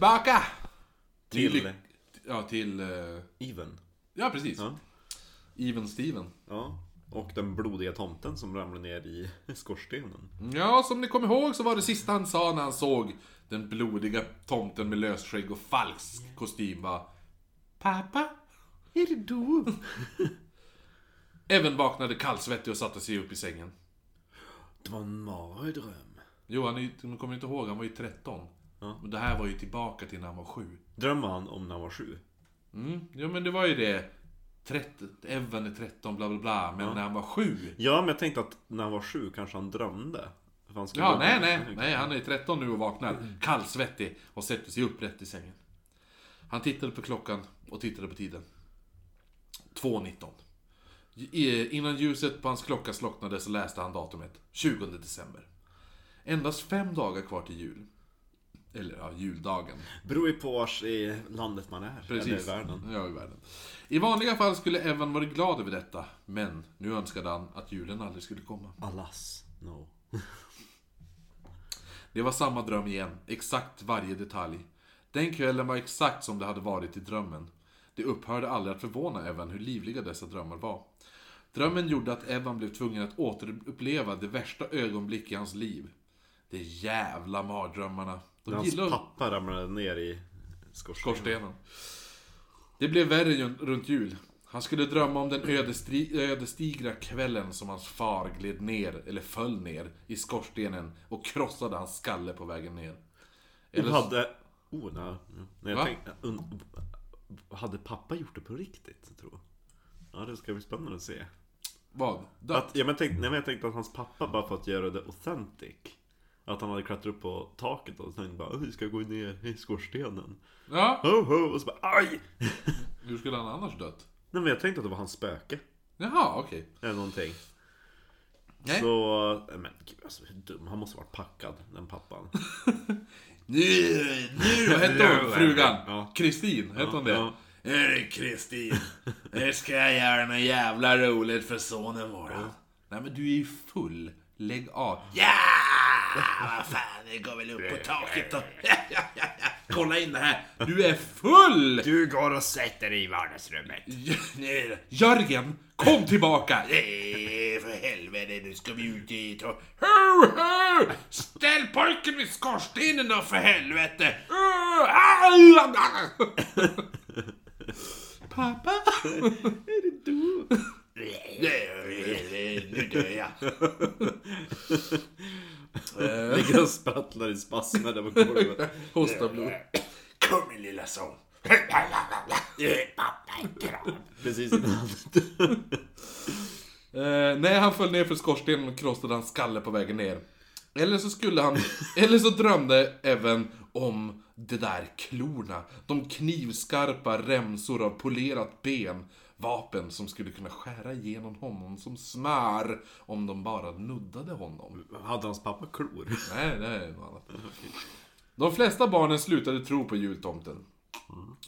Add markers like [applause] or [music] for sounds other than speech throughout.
Tillbaka! Till- lyck- Ja, till... eh, Even. Ja, precis. Ja. Even Steven. Ja. Och den blodiga tomten som ramlade ner i skorstenen. Ja, som ni kommer ihåg så var det sista han sa när han såg den blodiga tomten med lösskägg och falsk kostym var Pappa, är det du? [laughs] Evan vaknade kallsvettig och satte sig upp i sängen. Det var en mardröm. Jo, han är, ni kommer inte ihåg, han var ju 13. Ja. Men det här var ju tillbaka till när han var 7. Drömmer han om när han var sju? Mm, ja men det var ju det. 30, Evan är 13, bla bla bla. Men när han var 7. Ja, men jag tänkte att när han var sju kanske han drömde. Han Ja, nej, nej, nej, han är 13 nu och vaknar kallsvettig och sätter sig upprätt i sängen. Han tittade på klockan och tittade på tiden. 2.19. I- Innan ljuset på hans klocka slocknade så läste han datumet. 20 december. Endast fem dagar kvar till jul. Eller ja, juldagen. Beror ju på vars i landet man är. Eller i Precis. världen. Ja, i världen. I vanliga fall skulle Evan varit glad över detta. Men nu önskade han att julen aldrig skulle komma. Alas, no. [laughs] Det var samma dröm igen, exakt varje detalj. Den kvällen var exakt som det hade varit i drömmen. Det upphörde aldrig att förvåna Evan hur livliga dessa drömmar var. Drömmen gjorde att Evan blev tvungen att återuppleva det värsta ögonblick i hans liv. De jävla mardrömmarna. De Hans gillar pappa ramlade ner i skorstenen. skorstenen. Det blev värre runt jul. Han skulle drömma om den ödesdigra kvällen som hans far gled ner, eller föll ner, i skorstenen och krossade hans skalle på vägen ner. Och Eller- hade... Oh, nej. nej jag tänkte, hade pappa gjort det på riktigt, tror jag? Ja, det ska bli spännande att se. Vad? Dött? Att, ja, men tänkte, nej, men jag tänkte att hans pappa bara för att göra det authentic. Att han hade klättrat upp på taket och sen bara vi ska gå ner i skorstenen. Ja? Ho, ho, och så bara aj! [laughs] Hur skulle han annars dött? Nej men jag tänkte att det var hans spöke. Jaha, okej. Eller någonting. Nej. Så, men gud alltså hur dum. Han måste varit packad, den pappan. [laughs] Nu, nu, vad hette hon? Frugan? Ja. Kristin, hette hon det? ja. Hörru Kristin, nu ska jag göra något jävla roligt för sonen våran. Nej men du är ju full. Lägg av. Ja! Vad fan, det går väl upp på taket och... [laughs] Kolla in det här. Du är full! Du går och sätter dig i vardagsrummet. [laughs] J- Jörgen, kom tillbaka! [laughs] Nej, för helvete, nu ska vi ut dit och... Hu, hu! Ställ pojken vid skorstenen då, för helvete! Pappa? Är det du? Nu dör jag. Ligger och sprattlar i spasmer där på golvet. Hosta blod. Kom min lilla son. Pappa kram. Precis innan. Eh, nej, han föll ner för skorstenen och krossade hans skalle på vägen ner. Eller så skulle han... eller så drömde även om de där klorna. De knivskarpa remsor av polerat ben. Vapen som skulle kunna skära igenom honom som smör om de bara nuddade honom. Hade hans pappa klor? Nej, det är något annat. De flesta barnen slutade tro på jultomten.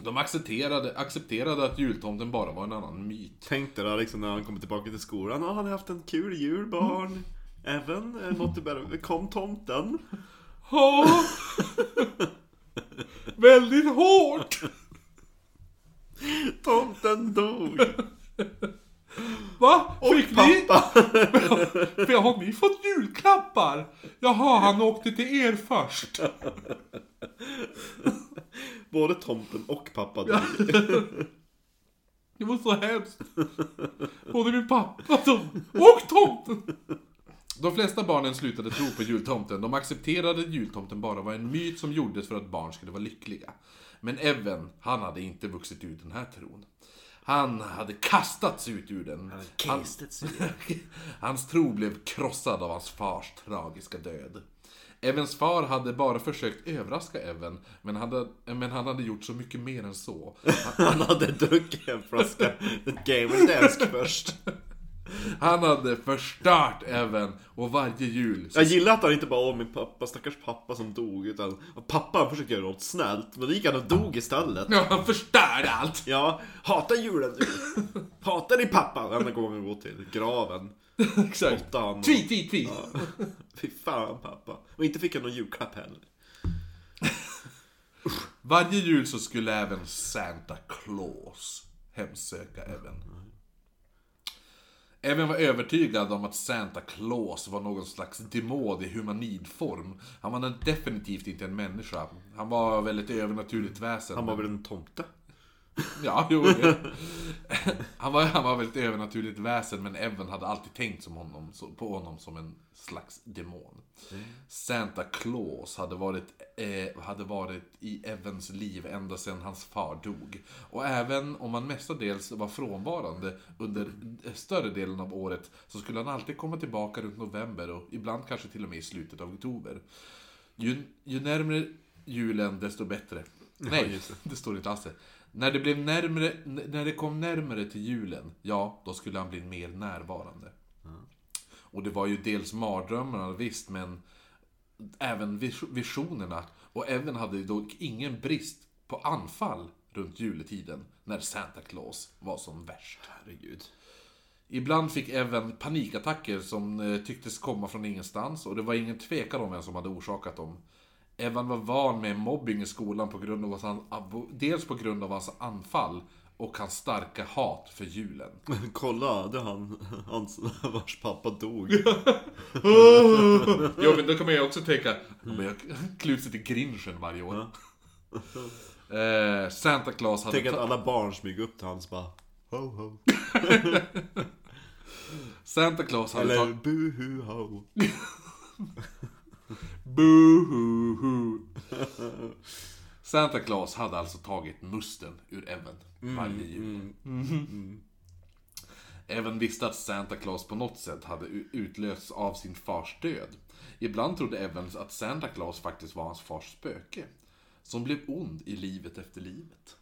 De accepterade, accepterade att jultomten bara var en annan myt. Tänk dig då liksom när han kommer tillbaka till skolan. Han har haft en kul jul barn. Även eh, måtte bära... Kom tomten. Ja. [laughs] Väldigt hårt. Tomten dog. Va? Fick ni? Pappa. [laughs] För har ni fått julklappar? Jaha, han åkte till er först. Både tomten och pappa dog. [laughs] Det var så hemskt. Både min pappa och tomten. De flesta barnen slutade tro på jultomten. De accepterade att jultomten bara var en myt som gjordes för att barn skulle vara lyckliga. Men Evan, han hade inte vuxit ur den här tron. Han hade kastats ut ur den. Han, [laughs] hans tro blev krossad av hans fars tragiska död. Evans far hade bara försökt överraska Evan, men, hade, men han hade gjort så mycket mer än så. [laughs] Han hade druckit en flaska Game Desk först. Han hade förstört Evan och varje jul så Jag gillar att han inte bara åh min pappa, stackars pappa som dog. Utan pappa han försökte göra något snällt. Men då gick han och dog istället. Ja, han förstörde allt! Ja, hata julen du. Hatar din pappa. Varenda gång han går till graven. [laughs] Exakt. Han. Tweet, tweet, tweet! Fy fan pappa. Och inte fick han någon julklapp heller. Varje jul så skulle även Santa Claus hemsöka Evan. Även var övertygad om att Santa Claus var någon slags demon i humanidform. Han var definitivt inte en människa. Han var väl ett övernaturligt väsen. Han var väl en tomte? [laughs] Ja, jo. det- Han var, han var väl ett övernaturligt väsen, men Evan hade alltid tänkt som honom, på honom som en slags demon. Santa Claus hade varit, eh, hade varit i Evans liv ända sedan hans far dog. Och även om han mestadels var frånvarande under större delen av året så skulle han alltid komma tillbaka runt november och ibland kanske till och med i slutet av oktober. Ju, ju närmare julen desto bättre. Nej, just det. [laughs] det står inte alls det. När det, blev närmare, n- när det kom närmare till julen, ja, då skulle han bli mer närvarande. Och det var ju dels mardrömmarna, visst, men även vis- visionerna. Och även hade dock ingen brist på anfall runt juletiden, när Santa Claus var som värst. Herregud. Ibland fick även panikattacker som eh, tycktes komma från ingenstans och det var ingen tvekan om vem som hade orsakat dem. Evan var van med mobbing i skolan på grund av att han, abo- dels på grund av hans anfall och hans starka hat för julen. Kolla, det är han, hans, vars pappa dog. jo men då man ju också tänka, men jag sig till grinchen varje år. Eh, Santa Claus hade... Tänk att alla barn smyger upp till hans bara Ho ho. [laughs] Santa Claus hade Eller tagit... buhu ho. Boo-hoo-hoo. [laughs] Santa Claus hade alltså tagit musten ur Evan varje jul. Mhm. Evan visste att Santa Claus på något sätt hade utlösts av sin fars död. Ibland trodde Evan att Santa Claus faktiskt var hans fars spöke. Som blev ond i livet efter livet.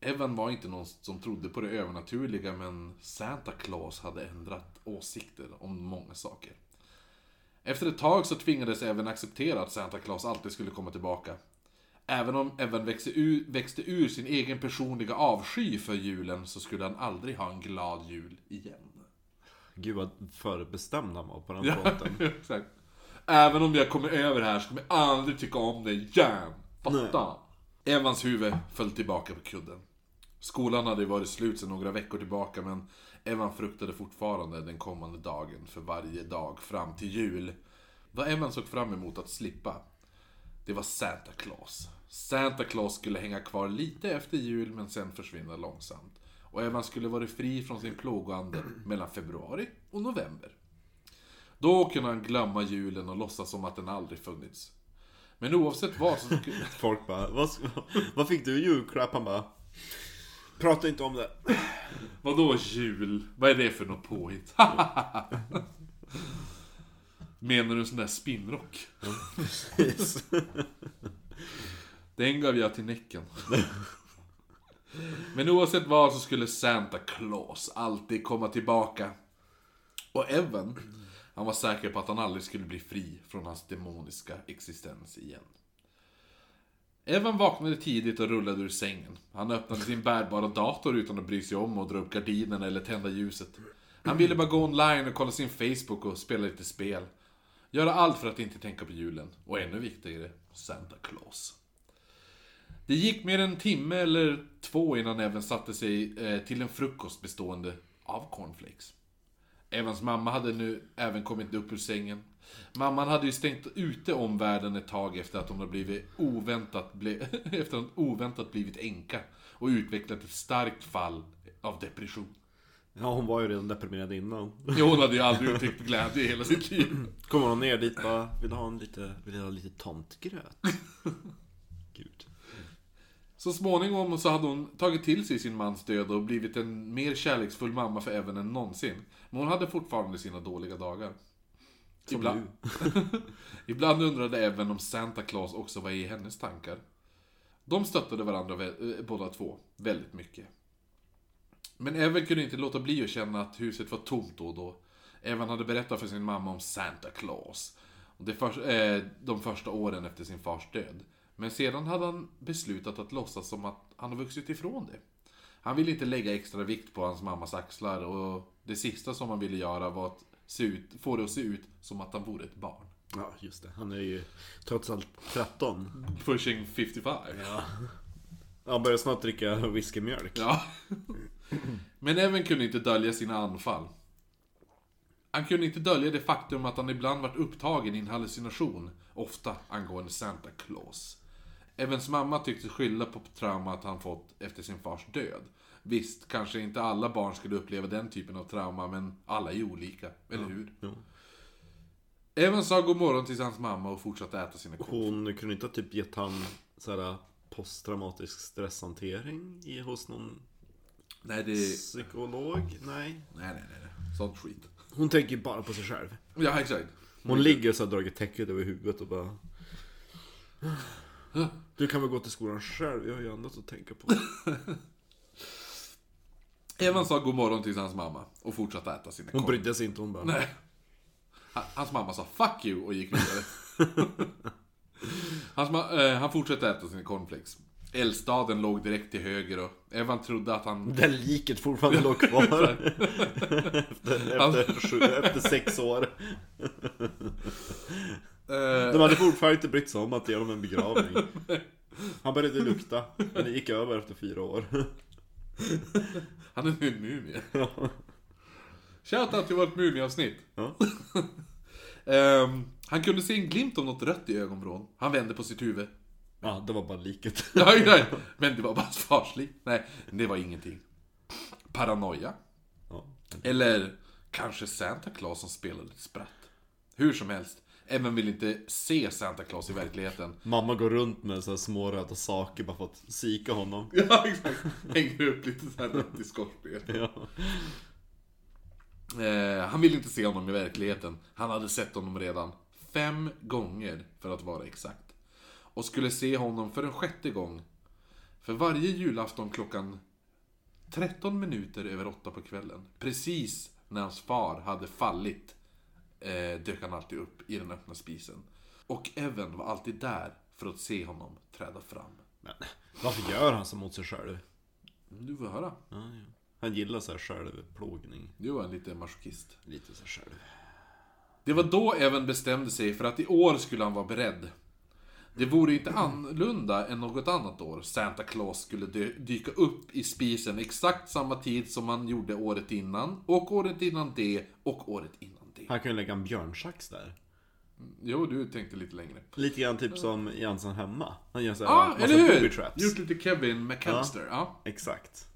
Evan var inte någon som trodde på det övernaturliga men Santa Claus hade ändrat åsikter om många saker. Efter ett tag så tvingades Evan acceptera att Santa Claus alltid skulle komma tillbaka. Även om Evan växte ur, växte ur sin egen personliga avsky för julen så skulle han aldrig ha en glad jul igen. Gud vad förbestämd han var på den fronten. [laughs] exakt. Även om jag kommer över här så kommer jag aldrig tycka om dig igen. Fatta? Evans huvud föll tillbaka på kudden. Skolan hade varit slut sedan några veckor tillbaka men Evan fruktade fortfarande den kommande dagen för varje dag fram till jul. Vad Evan såg fram emot att slippa, det var Santa Claus. Santa Claus skulle hänga kvar lite efter jul men sen försvinna långsamt. Och Evan skulle vara fri från sin plågoande mellan februari och november. Då kunde han glömma julen och låtsas som att den aldrig funnits. Men oavsett vad så. [laughs] Folk bara, vad, vad fick du i julklapp? Han bara, prata inte om det. [sighs] Vadå jul? Vad är det för något påhitt? [laughs] Menar du en sån där spinnrock? Precis. [laughs] Den gav jag till Näcken. Men oavsett vad så skulle Santa Claus alltid komma tillbaka. Och Evan, han var säker på att han aldrig skulle bli fri från hans demoniska existens igen. Evan vaknade tidigt och rullade ur sängen. Han öppnade sin bärbara dator utan att bry sig om att dra upp gardinerna eller tända ljuset. Han ville bara gå online och kolla sin Facebook och spela lite spel. Göra allt för att inte tänka på julen. Och ännu viktigare, Santa Claus. Det gick mer än en timme eller två innan Evan satte sig eh, till en frukost bestående av cornflakes. Evans mamma hade nu även kommit upp ur sängen. Mamman hade ju stängt ute omvärlden ett tag efter att hon hade blivit oväntat, ble, [laughs] efter att hon oväntat blivit änka och utvecklat ett starkt fall av depression. Ja, hon var ju redan deprimerad innan. Jo, hon hade ju aldrig uttryckt glädje i hela sitt liv. Kommer hon ner dit bara, vill ha en lite, vill ha lite tomtgröt? [laughs] Gud. Så småningom så hade hon tagit till sig sin mans död och blivit en mer kärleksfull mamma för Evan än någonsin. Men hon hade fortfarande sina dåliga dagar. Som Ibland, [laughs] ibland undrade Evan om Santa Claus också var i hennes tankar. De stöttade varandra eh, båda två, väldigt mycket. Men Evan kunde inte låta bli att känna att huset var tomt då och då. Evan hade berättat för sin mamma om Santa Claus. För, eh, de första åren efter sin fars död. Men sedan hade han beslutat att låtsas som att han har vuxit ifrån det. Han ville inte lägga extra vikt på hans mammas axlar och det sista som han ville göra var att se ut, få det att se ut som att han vore ett barn. Ja, just det. Han är ju trots allt 13. Pushing 55. Ja. Han börjar snart dricka whiskymjölk. Ja. Men även kunde inte dölja sina anfall. Han kunde inte dölja det faktum att han ibland varit upptagen i en hallucination, ofta angående Santa Claus. Evans mamma tycktes skylla på traumat han fått efter sin fars död. Visst, kanske inte alla barn skulle uppleva den typen av trauma, men alla är olika, eller hur? Jo. Evans sa god morgon till hans mamma och fortsatte äta sina korv. Hon kunde inte ha typ gett han såhär posttraumatisk stresshantering i, hos någon Nej, det... psykolog? Nej. Nej, nej, nej. Sånt skit. Hon tänker bara på sig själv. Ja, exakt. Hon ligger så här dragit täcket över huvudet och bara Du kan väl gå till skolan själv, jag har ju annat att tänka på. [laughs] Evan sa god morgon till hans mamma och fortsatte äta sina Hon korv. brydde sig inte, hon bara Nej. Ha- Hans mamma sa 'fuck you' och gick vidare. [laughs] Hans ma- eh, han fortsatte äta sina cornflakes. Eldstaden låg direkt till höger och Evan trodde att han... Där liket fortfarande [laughs] låg kvar. efter, efter, sju, efter sex år. [laughs] Eh, De hade fortfarande inte brytt sig om att ge honom en begravning. Han började lukta, men det gick över efter fyra år. [laughs] han är nu en mumie. Shoutout till vårt mumieavsnitt. Ja. [laughs] Ehm, han kunde se en glimt av något rött i ögonvrån. Han vände på sitt huvud. Ja, det var bara liket. [laughs] Nej, nej. Men det var bara farsligt. Nej, det var ingenting. Paranoia. Ja. Eller kanske Santa Claus som spelade ett spratt. Hur som helst. Evan vill inte se Santa Claus i verkligheten. Mamma går runt med så här små röda saker bara för att sika honom. [laughs] Ja, exakt. Hänger upp lite så här rött i skorsten. Ja. Eh, han ville inte se honom i verkligheten. Han hade sett honom redan fem gånger, för att vara exakt. Och skulle se honom för en sjätte gång. För varje julafton klockan 13 minuter över åtta på kvällen. Precis när hans far hade fallit eh, dök han alltid upp i den öppna spisen. Och Evan var alltid där för att se honom träda fram. Men varför gör han så mot sig själv? Du får höra. Ja, ja. Han gillar så här självplågning. Du var lite masochist. Lite så här själv. Det var då Evan bestämde sig för att i år skulle han vara beredd. Det vore inte annorlunda än något annat år. Santa Claus skulle dy- dyka upp i spisen exakt samma tid som han gjorde året innan, och året innan det, och året innan. Han kan ju lägga en björnsax där. Jo, du tänkte lite längre. Lite grann typ som Jansson hemma. Han gör så här Ja, massa eller booby hur? traps. Gjort lite Kevin McAllister, ja. Exakt.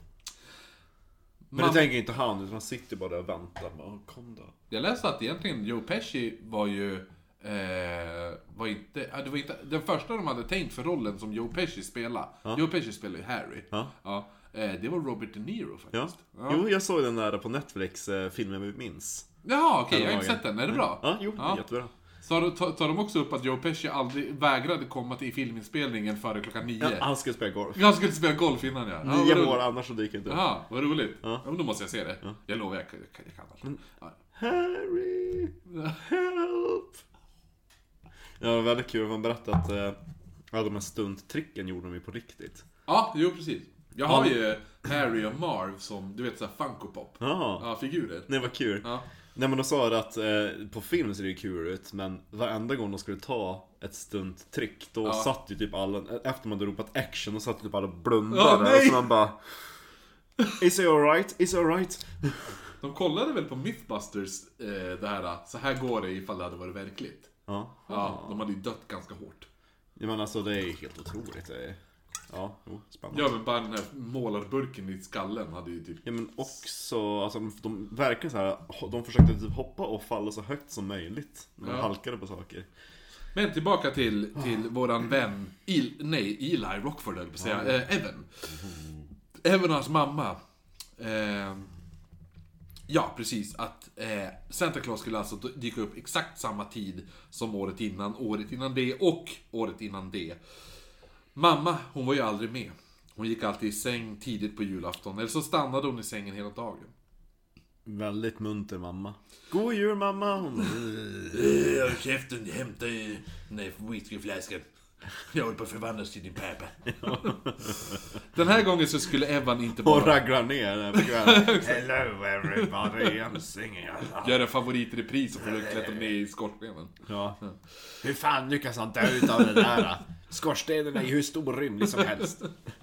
Men Mam- det tänker inte han, utan han sitter bara där och väntar. Bara, Kom då. Jag läste att egentligen Joe Pesci var ju... Eh, var inte, ja, det var inte... Den första de hade tänkt för rollen som Joe Pesci spelade. Joe Pesci spelar ju Harry. Ja. Ja, det var Robert De Niro Ja. faktiskt. Ja. Jo, jag såg den där på Netflix, eh, filmen vi minns. Jaha, okej, jag har inte sett den. Är det bra? Ja, jo, Ja. jättebra. Så tar, tar de också upp att Joe Pesci aldrig vägrade komma till filminspelningen före klockan nio? Ja, han ska spela golf. Han skulle spela golf innan ja. ja Nio år, annars så dyker inte upp. Jaha, vad roligt. Ja. Ja. men då måste jag se det. Jag lovar, jag, jag, jag kan allt. Ja. Harry, help! Ja, det var väldigt kul. Man berättade att eh, ja, de här stunttricken gjorde de ju på riktigt. Ja, jo precis. Jag har ju Harry och Marv som, du vet såhär Funko Pop. Jaha, Ja, figurer. det var kul. Ja. Nej men de sa det att eh, på film ser det ju kul ut, men varenda gång de skulle ta ett stunttrick, då Ja. satt ju typ alla, efter man hade ropat action, då satt typ alla och blundade. Ja, nej! så man bara... Is it alright? Is it alright? De kollade väl på Mythbusters, eh, det här, så här går det ifall det hade varit verkligt. Ja. Ja, de hade ju dött ganska hårt. ja men alltså det är helt otroligt. Det är... Ja, jo, spännande. Ja, men bara den här målarburken i skallen hade ju typ... Ja men också, alltså de, de verkar så här, de försökte typ hoppa och falla så högt som möjligt. När de Ja. halkade på saker. Men tillbaka till, till våran vän, Il, nej, Eli Rockford höll jag på att säga, eh, Evan. Evan och hans mamma. Eh, ja, precis. Att eh, Santa Claus skulle alltså dyka upp exakt samma tid som året innan, året innan det och året innan det. Mamma, hon var ju aldrig med. Hon gick alltid i säng tidigt på julafton, eller så stannade hon i sängen hela dagen. Väldigt munter mamma. God jul mamma! Hon Jag har käften, hämta den där whiskyflaskan. Jag håller på att förvandlas till din pappa. [laughs] Den här gången så skulle Evan inte bara raglar ner den. [laughs] Hello everybody, I'm singing along. göra favoritrepris och få klättra ner i skorstenen. Ja. Hur fan lyckas han dö utav det där? Skorstenen är ju hur stor och rymlig som helst.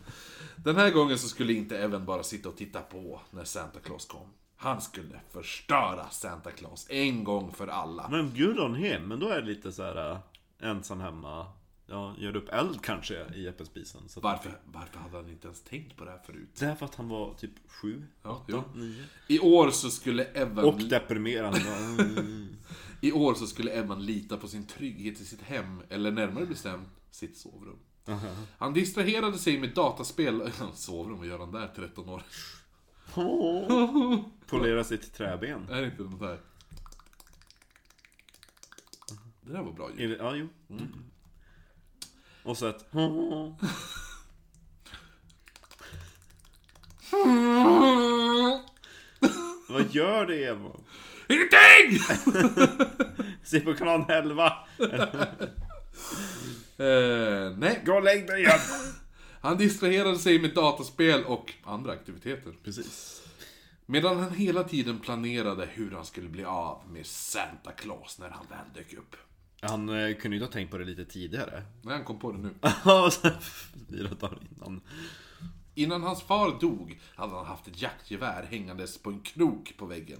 [laughs] Den här gången så skulle inte Evan bara sitta och titta på när Santa Claus kom. Han skulle förstöra Santa Claus en gång för alla. Men bjud hon hem, men då är det lite så här äh, ensam hemma. Ja, gör upp eld kanske i äppelspisen. Så Varför, varför hade han inte ens tänkt på det här förut? Det är för att han var typ sju, Ja, åtta, jo. nio. I år så skulle Evan... Och deprimerad. [laughs] Mm. I år så skulle Evan lita på sin trygghet i sitt hem, eller närmare bestämt sitt sovrum. Han distraherade sig med dataspel... [laughs] Sovrum, vad gör han där 13 år? [laughs] Polera sitt träben. Är det inte något där? Det där var bra ljud. Ja, jo. Mm. Och så ett... [laughs] Vad gör det Eva? Ingenting! Se på kanal 11. Eh, nej, Gå och lägg dig igen. [laughs] han distraherade sig med dataspel och andra aktiviteter. Precis. Medan han hela tiden planerade hur han skulle bli av med Santa Claus när han väl dök upp. Han eh, kunde ju ha tänkt på det lite tidigare. Nej, han kom på det nu. [laughs] Ja, Fyra dagar innan. Innan hans far dog hade han haft ett jaktgevär hängandes på en krok på väggen.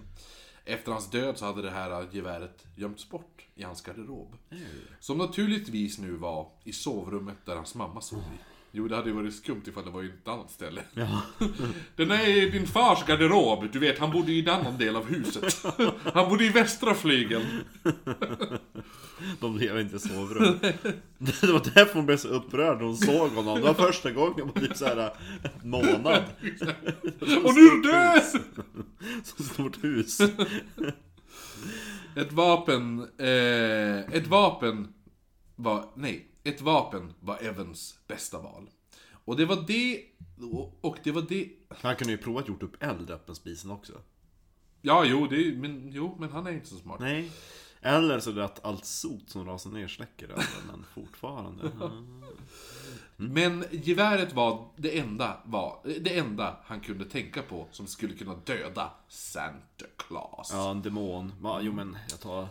Efter hans död så hade det här geväret gömts bort i hans garderob. Som naturligtvis nu var i sovrummet där hans mamma sov i. Jo, det hade ju varit skumt ifall det var i ett annat ställe. Ja. [laughs] Den är i din fars garderob, du vet, han bodde i en annan del av huset. [laughs] Han bodde i västra flygeln. [laughs] De lever inte i sovrum. Det var därför hon blev så upprörd när hon såg honom. Det var första gången på typ såhär en månad. Och nu är du död! Så stort hus. Ett vapen, eh, ett vapen var, nej, ett vapen var Evans bästa val. Och det var det, och det var det, Han kunde ju prova att gjort upp eld i öppen spisen också. ja jo, det, men, jo, men han är inte så smart. Nej. Eller så är det att allt sot som rasar ner släcker elden, men fortfarande. [laughs] Men geväret var det enda, var det enda han kunde tänka på som skulle kunna döda Santa Claus. Ja, en demon. Ja, jo men jag tar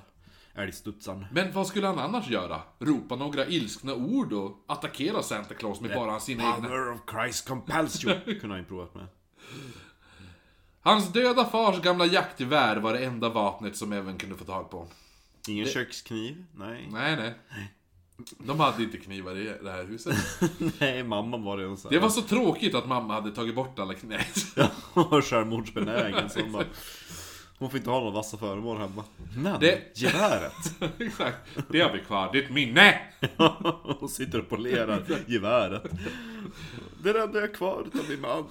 älgstudsaren. Men vad skulle han annars göra? Ropa några ilskna ord och attackera Santa Claus med bara sina egna... Power of Christ compels you! [laughs] Kunde han ju provat med. Hans döda fars gamla jaktgevär var det enda vapnet som även kunde få tag på. Ingen kökskniv? Nej. Nej, nej. De hade inte knivar i det här huset. [laughs] Nej, mamma var det en sån Det var så tråkigt att mamma hade tagit bort alla knivar. Hon var självmordsbenägen så hon bara... Hon får inte ha några vassa föremål hemma. Men, Det- geväret! [laughs] Exakt. Det har vi kvar. Det är ett minne! Hon sitter och polerar geväret. Det är det enda jag har kvar utav min man.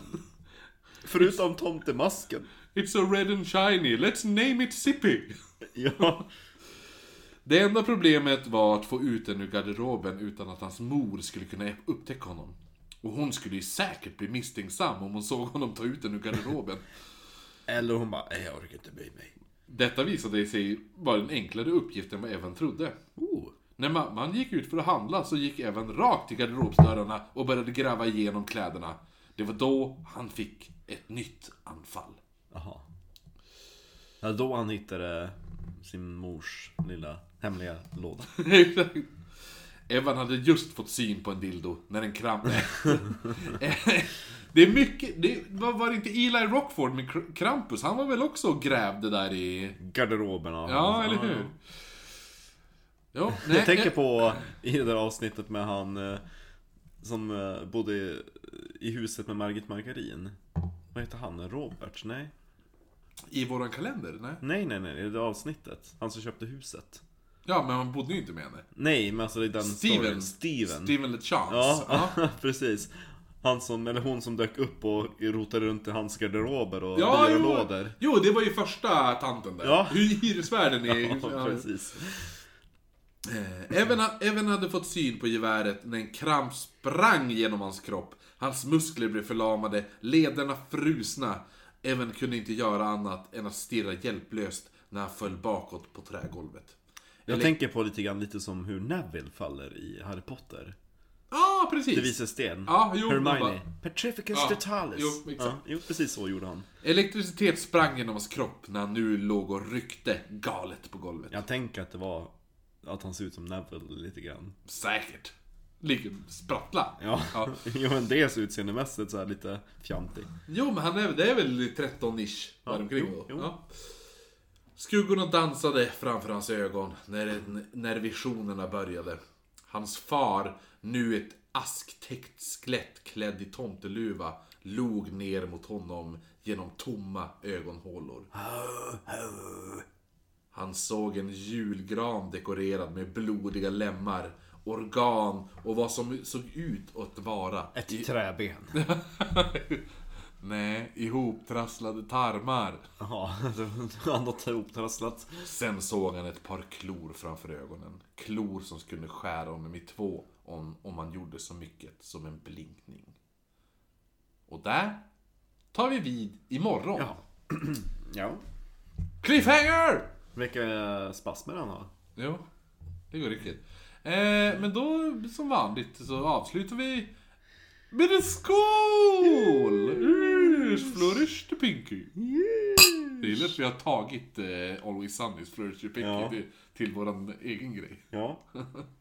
Förutom tomtemasken. It's so red and shiny. Let's name it Sippy. Ja. Det enda problemet var att få ut den ur garderoben utan att hans mor skulle kunna upptäcka honom. Och hon skulle ju säkert bli misstänksam om hon såg honom ta ut den ur garderoben. Eller hon bara, "Nej, jag orkar inte bry mig. Detta visade sig vara en enklare uppgift än vad Evan trodde. Oh. När mamman gick ut för att handla så gick Evan rakt till garderobsdörrarna och började gräva igenom kläderna. Det var då han fick ett nytt anfall. Jaha. Ja, då han hittade sin mors lilla hemliga låda. [laughs] Exakt. Evan hade just fått syn på en dildo när en kramp... [laughs] det är mycket... Det var, var det inte Eli Rockford med Kr- Krampus? Han var väl också och grävde där i... Garderoberna. Ja, eller hur? Jo, nej, Jag tänker eh, på i det där avsnittet med han eh, som eh, bodde i, huset med Margit Margarin. Vad heter han? Robert? Nej? I våran kalender? Nej. Nej, nej, nej. I det avsnittet. Han som köpte huset. Ja, men man bodde ju inte med henne. Nej, men alltså i den Steven. storyn. Steven. Steven LeChance. Ja, [laughs] Ja. precis. Han som, eller hon som dök upp och rotade runt i hans garderober och Ja, jo, byrålådor. jo, det var ju första tanten där. Ja. Hy- Hyresvärden i... [laughs] Ja, precis. Eh, Även, även hade fått syn på geväret när en kramp sprang genom hans kropp. Hans muskler blev förlamade, lederna frusna. Även kunde inte göra annat än att stirra hjälplöst när han föll bakåt på trägolvet. Jag Eller- tänker på lite grann lite som hur Neville faller i Harry Potter. precis. Det visar sten. Ja, jo, Hermione. bara- Petrificus Ja, totalis. jo, exakt. Ja, jo, precis så gjorde han. Elektricitet sprang genom hans kropp när han nu låg och ryckte galet på golvet. Jag tänker att det var att han ser ut som Neville lite grann. Säkert. Ligger sprattla. Ja, Ja. [laughs] jo men dels utseendemässigt så här lite fjantig. Jo, men han är, det är väl 13-ish däromkring jo, då. jo. Ja. Skuggorna dansade framför hans ögon när, när visionerna började. Hans far, nu ett asktäckt skelett klädd i tomteluva, log ner mot honom genom tomma ögonhålor. Han såg en julgran dekorerad med blodiga lemmar, organ och vad som såg ut att vara Ett träben. [laughs] Nej, ihoptrasslade tarmar. Jaha, han har ihoptrasslat. Sen såg han ett par klor framför ögonen. Klor som skulle skära honom i två om, om man gjorde så mycket som en blinkning. Och där tar vi vid imorgon. Ja. [clears throat] ja. Cliffhanger! Vilka spasmer han har. Jo, det går riktigt. Eh, men då, som vanligt, så avslutar vi en skål! Yes, flourish the pinky. Det är lätt vi har tagit eh, Always Sunnys flourish the pinky Ja. till, till våran egen grej. Ja. [laughs]